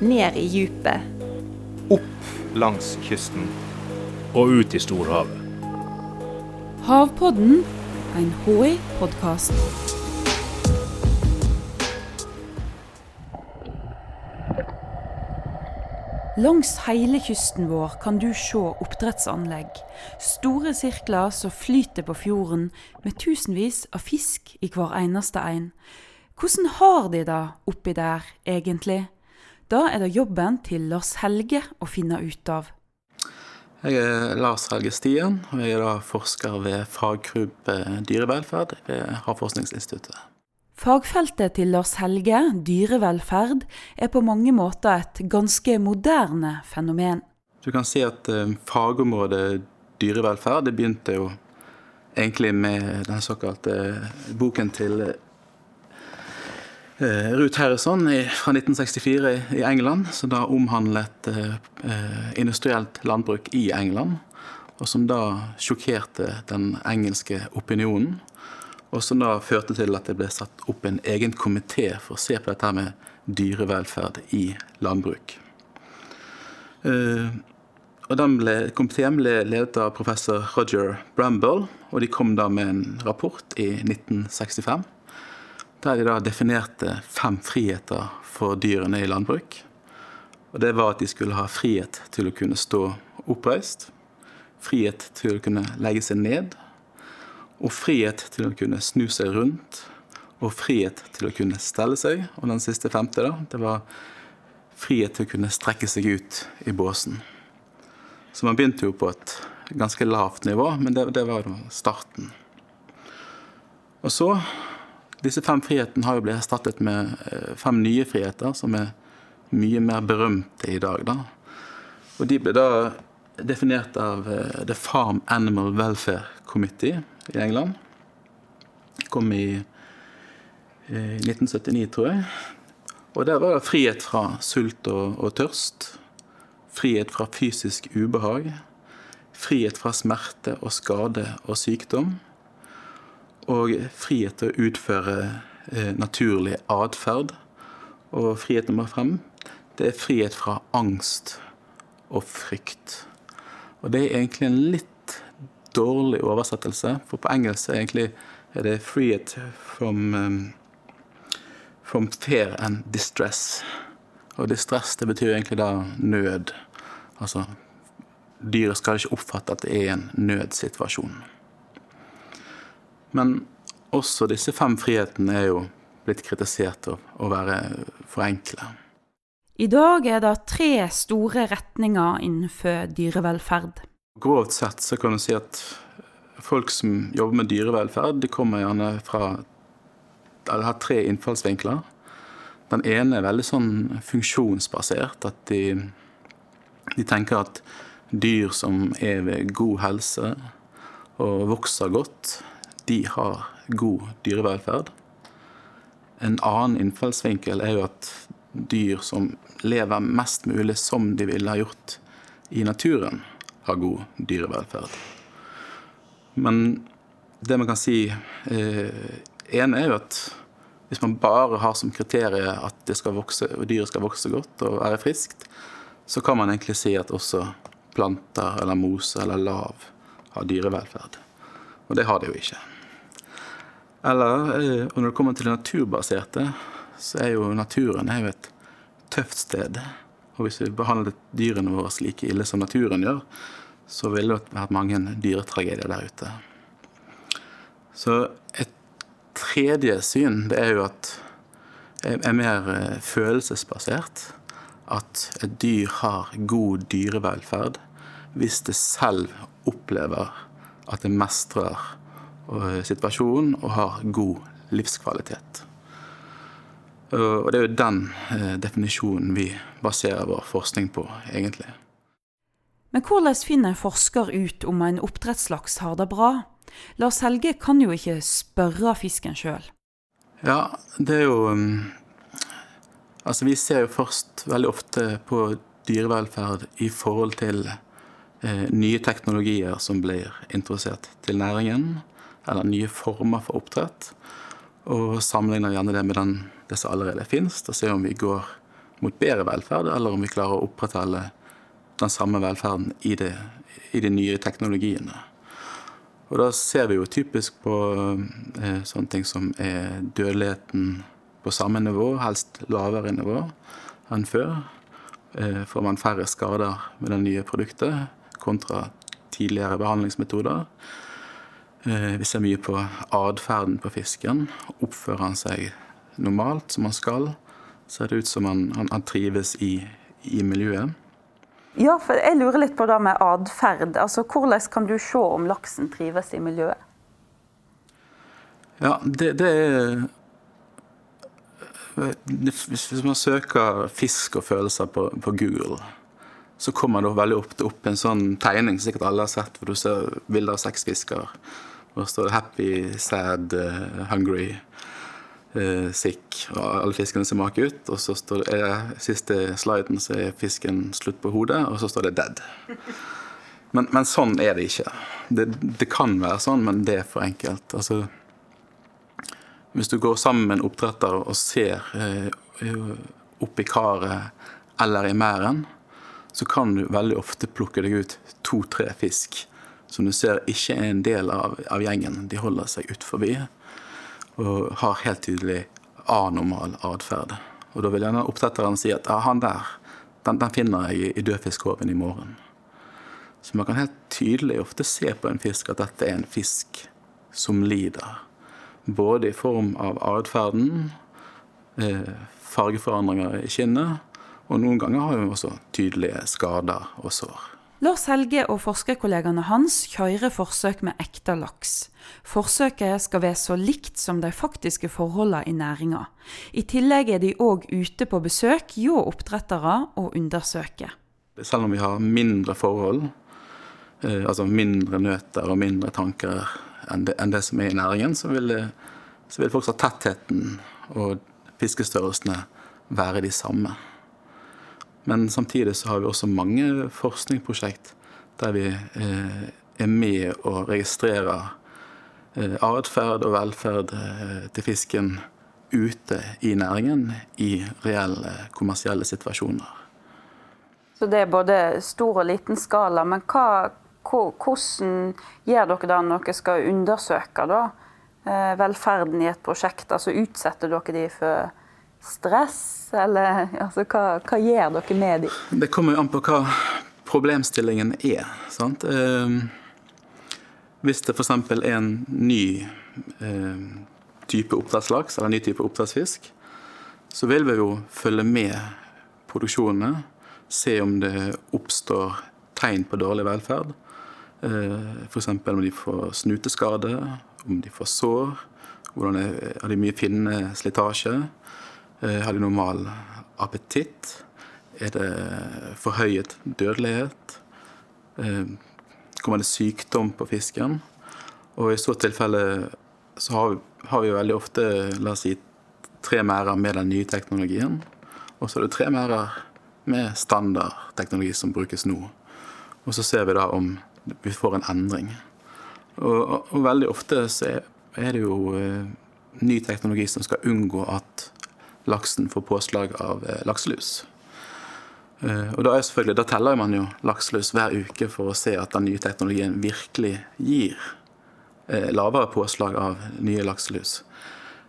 ned i djupet. Opp langs kysten. Og ut i storhavet. Havpodden, en HI-podkast. Langs hele kysten vår kan du se oppdrettsanlegg. Store sirkler som flyter på fjorden, med tusenvis av fisk i hver eneste en. Hvordan har de det oppi der, egentlig? Da er det jobben til Lars Helge å finne ut av. Jeg er Lars Helge Stien, og jeg er da forsker ved faggruppe dyrevelferd ved Havforskningsinstituttet. Fagfeltet til Lars Helge, dyrevelferd, er på mange måter et ganske moderne fenomen. Du kan si at eh, fagområdet dyrevelferd det begynte jo egentlig med den såkalte boken til eh, Ruth Harrison fra 1964 i England, som da omhandlet eh, industrielt landbruk i England. Og som da sjokkerte den engelske opinionen. Og som da førte til at det ble satt opp en egen komité for å se på dette med dyrevelferd i landbruk. Og den ble, Komiteen ble ledet av professor Roger Bramble, og de kom da med en rapport i 1965. Der de da definerte fem friheter for dyrene i landbruk. Og Det var at de skulle ha frihet til å kunne stå oppreist, frihet til å kunne legge seg ned, og frihet til å kunne snu seg rundt, og frihet til å kunne stelle seg. Og den siste femte, da, det var frihet til å kunne strekke seg ut i båsen. Så man begynte jo på et ganske lavt nivå, men det, det var starten. Og så Disse fem frihetene har jo blitt erstattet med eh, fem nye friheter, som er mye mer berømte i dag. da. Og de ble da definert av eh, The Farm Animal Welfare Committee i England. Kom i 1979, tror jeg. Og der var det frihet fra sult og, og tørst. Frihet fra fysisk ubehag. Frihet fra smerte og skade og sykdom. Og frihet til å utføre eh, naturlig atferd. Og frihet nummer fem, det er frihet fra angst og frykt. Og det er egentlig en litt dårlig oversettelse. For på engelsk er egentlig er det 'frihet from, um, from fear and distress'. Og distress det betyr egentlig da nød. Altså dyret skal ikke oppfatte at det er en nødsituasjon. Men også disse fem frihetene er jo blitt kritisert av å være for enkle. I dag er det tre store retninger innenfor dyrevelferd. Grovt sett så kan du si at folk som jobber med dyrevelferd, de kommer gjerne fra eller har tre innfallsvinkler. Den ene er veldig sånn funksjonsbasert. At de, de tenker at dyr som er ved god helse og vokser godt, de har god dyrevelferd. En annen innfallsvinkel er jo at dyr som lever mest mulig som de ville ha gjort i naturen, har god dyrevelferd. Men det man kan si eh, ene er jo at hvis man bare har som kriterium at skal vokse, dyret skal vokse godt og være friskt, så kan man egentlig si at også planter eller mose eller lav har dyrevelferd. Og det har det jo ikke. Eller eh, og når det kommer til det naturbaserte, så er jo naturen er jo et tøft sted. Og hvis vi behandlet dyrene våre like ille som naturen gjør, så ville det vært mange dyretragedier der ute. Så et tredje syn det er jo at er mer eh, følelsesbasert. At et dyr har god dyrevelferd hvis det selv opplever at det mestrer eh, situasjonen og har god livskvalitet. Og det er jo den eh, definisjonen vi baserer vår forskning på, egentlig. Men hvordan finner en forsker ut om en oppdrettslaks har det bra? Lars Helge kan jo ikke spørre fisken sjøl. Ja, det er jo Altså, vi ser jo først veldig ofte på dyrevelferd i forhold til eh, nye teknologier som blir introdusert til næringen, eller nye former for oppdrett. Og sammenligner gjerne det med den, det som allerede finnes, og ser om vi går mot bedre velferd, eller om vi klarer å opprettholde den samme velferden i, det, i de nye teknologiene. Og da ser vi jo typisk på eh, sånne ting som er dødeligheten på samme nivå, helst lavere nivå enn før. Eh, får man færre skader med det nye produktet kontra tidligere behandlingsmetoder. Eh, vi ser mye på atferden på fisken. Oppfører han seg normalt, som han skal, ser det ut som han, han, han trives i, i, miljøet. Ja, for jeg lurer litt på det med atferd. Altså, hvordan kan du se om laksen trives i miljøet? Ja, det, det er Hvis man søker fisk og følelser på, på Google, så kommer det veldig ofte opp en sånn tegning sikkert alle har sett, hvor du ser bilder av seks fisker. Og så står det 'happy', 'sad', uh, 'hungry', uh, 'sick'. Og alle fiskene ser make ut. Og så står det er, siste sliden så er fisken slutt på hodet, og så står det 'dead'. Men, men sånn er det ikke. Det, det, kan være sånn, men det er for enkelt. Altså, hvis du går sammen med en oppdretter og ser uh, opp i karet eller i mæren, så kan du veldig ofte plukke deg ut to-tre fisk som du ser ikke er en del av, av gjengen. De holder seg ut forbi og har helt tydelig anormal atferd. Og da vil gjerne oppdretteren si at ah, han der, den, den finner jeg i dødfiskhoven i morgen. Så man kan helt tydelig ofte se på en fisk at dette er en fisk som lider. Både i form av atferden, eh, fargeforandringer i skinnet, og noen ganger har vi også tydelige skader og sår. Lars Helge og forskerkollegaene hans kjører forsøk med ekte laks. Forsøket skal være så likt som de faktiske forholdene i næringa. I tillegg er de òg ute på besøk hjå oppdrettere og undersøker. Selv om vi har mindre forhold, eh, altså mindre nøter og mindre tanker enn det, enn det som er i næringen, så vil, det, så vil fortsatt tettheten og fiskestørrelsene være de samme. Men samtidig så har vi også mange forskningsprosjekt der vi eh, er med og registrerer eh, atferd og velferd eh, til fisken ute i næringen i reelle kommersielle situasjoner. Så det er både stor og liten skala. Men hva, hvordan gjør dere det når dere skal undersøke da, velferden i et prosjekt? Altså Utsetter dere de for stress, eller altså, hva, hva, gjør dere med dem? Det kommer jo an på hva problemstillingen er. sant? Eh, hvis det f.eks. er en ny eh, type oppdrettslaks eller en ny type oppdrettsfisk, så vil vi jo følge med produksjonene, se om det oppstår tegn på dårlig velferd. Eh, F.eks. om de får snuteskade, om de får sår, hvordan er, har de mye finneslitasje. Eh, har de normal appetitt? Er det forhøyet dødelighet? Eh, kommer det sykdom på fisken? Og i så tilfelle så har vi, har vi veldig ofte la oss si, tre merder med den nye teknologien. Og så er det tre merder med standardteknologi som brukes nå. Og så ser vi da om vi får en endring. Og, og veldig ofte så er det jo eh, ny teknologi som skal unngå at laksen får påslag av eh, lakselus. Eh, og da, da teller man jo lakselus hver uke for å se at den nye teknologien virkelig gir eh, lavere påslag av nye lakselus.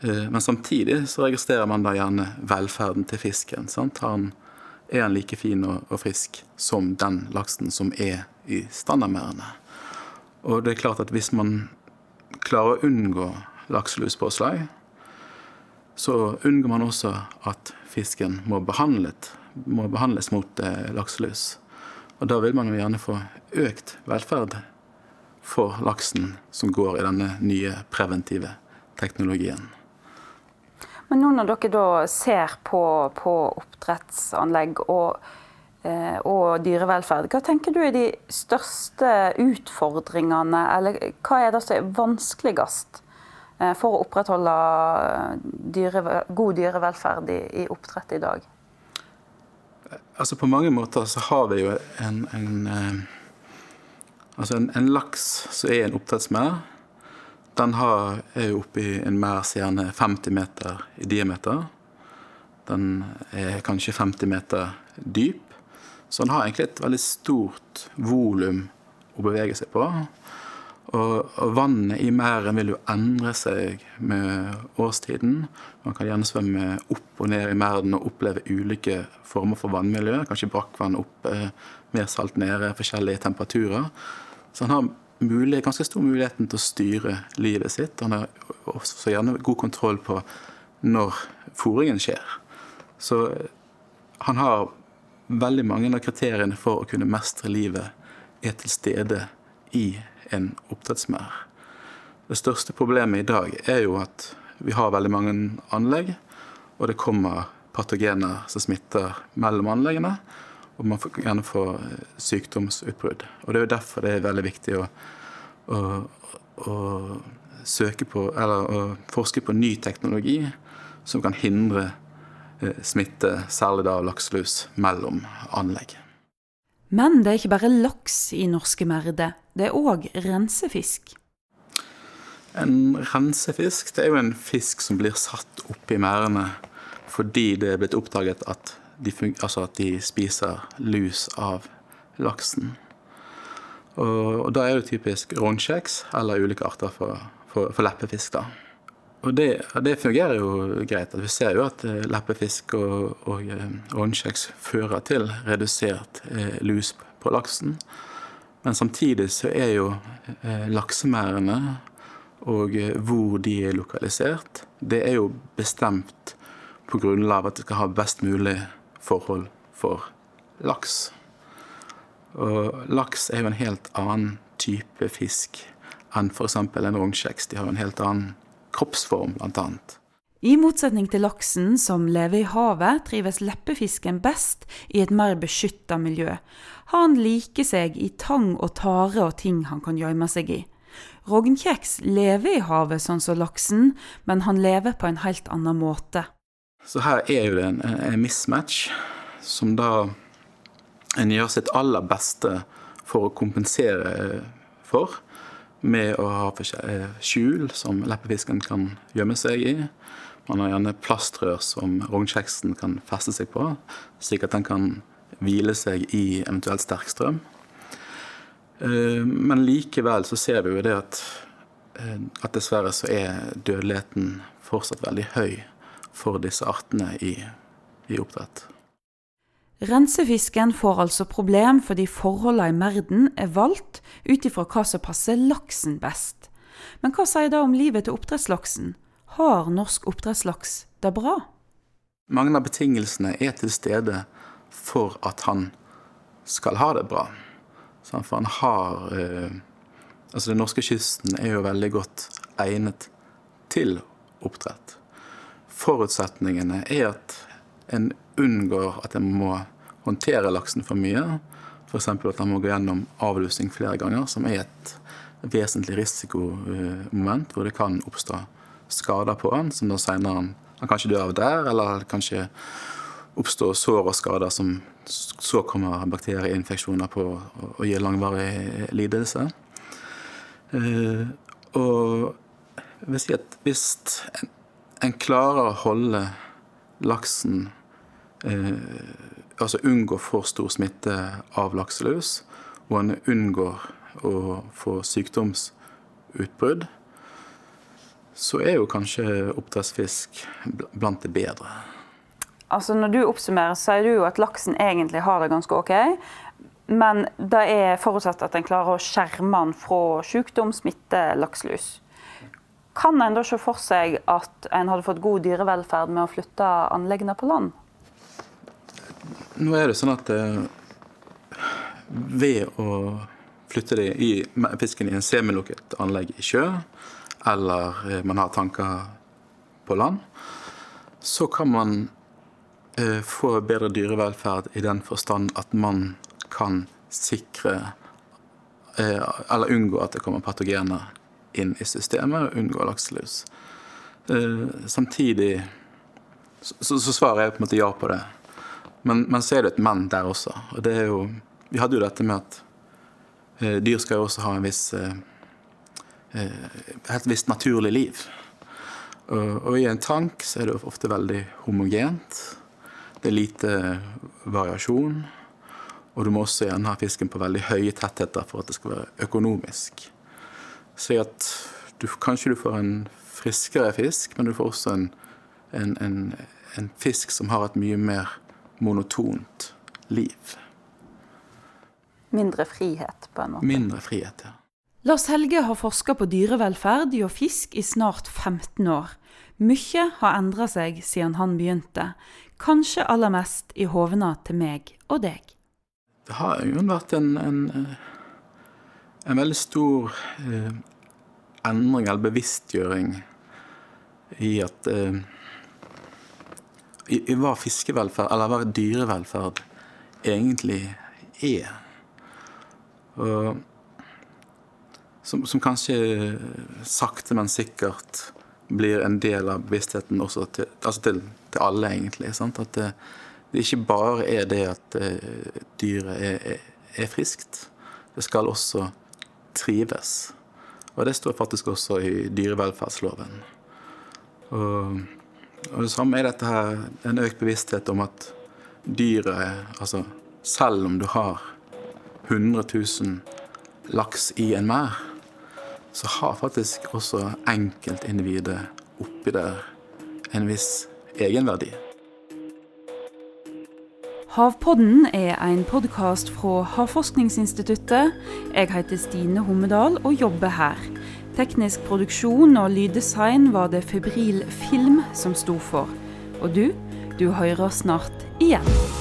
Men samtidig så registrerer man da gjerne velferden til fisken. Sant? Han, er han like fin og, frisk som den laksen som er i standardmerdene? Og det er klart at hvis man klarer å unngå lakseluspåslag, så unngår man også at fisken må, må behandles mot eh, lakselus. Og da vil man jo gjerne få økt velferd for laksen som går i denne nye preventive teknologien. Men nå når dere da ser på, på oppdrettsanlegg og, eh, og, dyrevelferd, hva tenker du er de største utfordringene, eller hva er det som er vanskeligst for å opprettholde dyre, god dyrevelferd i, i, oppdrett i dag? Altså På mange måter så har vi jo en, en eh, Altså en, en, laks som er en oppdrettsmerd, den har, er jo oppe i en merd som gjerne 50 meter i diameter. Den er kanskje 50 meter dyp. Så den har egentlig et veldig stort volum å bevege seg på. Og, vannet i merden vil jo endre seg med årstiden. Man kan gjerne svømme opp og ned i merden og oppleve ulike former for vannmiljø. Kanskje brakkvann oppe, mer salt nede, forskjellige temperaturer. Så han har mulig, ganske stor muligheten til å styre livet sitt. Han har også gjerne god kontroll på når fòringen skjer. Så han har veldig mange av kriteriene for å kunne mestre livet er til stede i en oppdrettsmerd. Det største problemet i dag er jo at vi har veldig mange anlegg, og det kommer patogener som smitter mellom anleggene. Og man får gjerne få eh, sykdomsutbrudd. Og det er jo derfor det er veldig viktig å, å, å på, eller å forske på ny teknologi som kan hindre eh, smitte, særlig da lakselus, mellom anlegg. Men det er ikke bare laks i norske merder, det er òg rensefisk. En rensefisk det er jo en fisk som blir satt opp i merdene fordi det er blitt oppdaget at de, altså at de spiser lus av laksen. Og, og da er det typisk rognkjeks eller ulike arter for, for, for leppefisk. da. Og det, det, fungerer jo greit. Vi ser jo at eh, leppefisk og, og rognkjeks eh, fører til redusert eh, lus på laksen. Men samtidig så er jo laksemerdene og hvor de er lokalisert, det er jo bestemt på grunnlag av at det skal ha best mulig forhold for laks. Og laks er jo en helt annen type fisk enn f.eks. en rognkjeks. De har en helt annen kroppsform, bl.a. I motsetning til laksen, som lever i havet, trives leppefisken best i et mer beskytta miljø. Han liker seg i tang og tare og ting han kan gjemme seg i. Rognkjeks lever i havet sånn som laksen, men han lever på en helt annen måte. Så her er jo det en, en mismatch, som da en gjør sitt aller beste for å kompensere for med å ha eh, skjul som leppefisken kan gjemme seg i. Man har gjerne plastrør som rognkjeksen kan feste seg på, slik at den kan hvile seg i eventuelt sterk strøm. Eh, men likevel så ser vi jo det at, eh, at dessverre så er dødeligheten fortsatt veldig høy for disse artene i, i oppdrett. Rensefisken får altså problem fordi forholdene i merden er valgt ut ifra hva som passer laksen best. Men hva sier det om livet til oppdrettslaksen? Har norsk oppdrettslaks det bra? Mange av betingelsene er til stede for at han skal ha det bra. For han har eh, Altså, den norske kysten er jo veldig godt egnet til oppdrett. Forutsetningene er at en unngår at en må håndtere laksen for mye. F.eks. at han må gå gjennom avlusing flere ganger, som er et vesentlig risikomoment hvor det kan oppstå skader på han, som da senere han kanskje dør av der, eller kanskje oppstå sår og skader som så kommer bakterieinfeksjoner på og gir langvarig lidelse. Eh, og jeg vil si at hvis en, en klarer å holde laksen eh, altså unngå for stor smitte av lakselus, og en unngår å få sykdomsutbrudd, så er jo kanskje oppdrettsfisk blant det bedre. Altså Når du oppsummerer, sier du jo at laksen egentlig har det ganske ok. Men det er forutsatt at en klarer å skjerme den fra sykdom, smitte, lakselus. Kan en da se for seg at en hadde fått god dyrevelferd med å flytte anleggene på land? Nå er det sånn at eh, ved å flytte i, fisken i en semilukket anlegg i sjø, eller eh, man har tanker på land, så kan man eh, få bedre dyrevelferd i den forstand at man kan sikre eh, eller unngå at det kommer patogener inn i systemet, og unngå lakselus. Samtidig så, så svarer jeg på en måte ja på det. Men, men, så er det et men der også. Og det er jo Vi hadde jo dette med at eh, dyr skal jo også ha en viss eh, eh et visst naturlig liv. Og, i en tank så er det ofte veldig homogent. det er lite variasjon. Og du må også gjerne ha fisken på veldig høye tettheter for at det skal være økonomisk. Så at du, kanskje du får en friskere fisk, men du får også en, en, en, en fisk som har et mye mer monotont liv. Mindre frihet, på en måte. Mindre frihet, ja. Lars Helge har forska på dyrevelferd og fisk i snart 15 år. Mye har endra seg siden han begynte, kanskje aller mest i hovena til meg og deg. Det har jo vært en, en, en veldig stor eh, endring eller bevisstgjøring i at eh, i, i hva fiskevelferd, eller hva dyrevelferd egentlig er. Og, som, som, kanskje sakte, men sikkert blir en del av bevisstheten også til, altså til, til alle, egentlig. Sant? At det, det, ikke bare er det at uh, dyret er, er, er, friskt. Det skal også trives. Og det står faktisk også i dyrevelferdsloven. Og, og det samme er dette her, en økt bevissthet om at dyret Altså, selv om du har 100 000 laks i en merd, så har faktisk også enkeltindividet oppi der en viss egenverdi. Havpodden er en podkast fra Havforskningsinstituttet. Jeg heter Stine Hommedal og jobber her. Teknisk produksjon og lyddesign var det Febril Film som sto for. Og du, du hører snart igjen.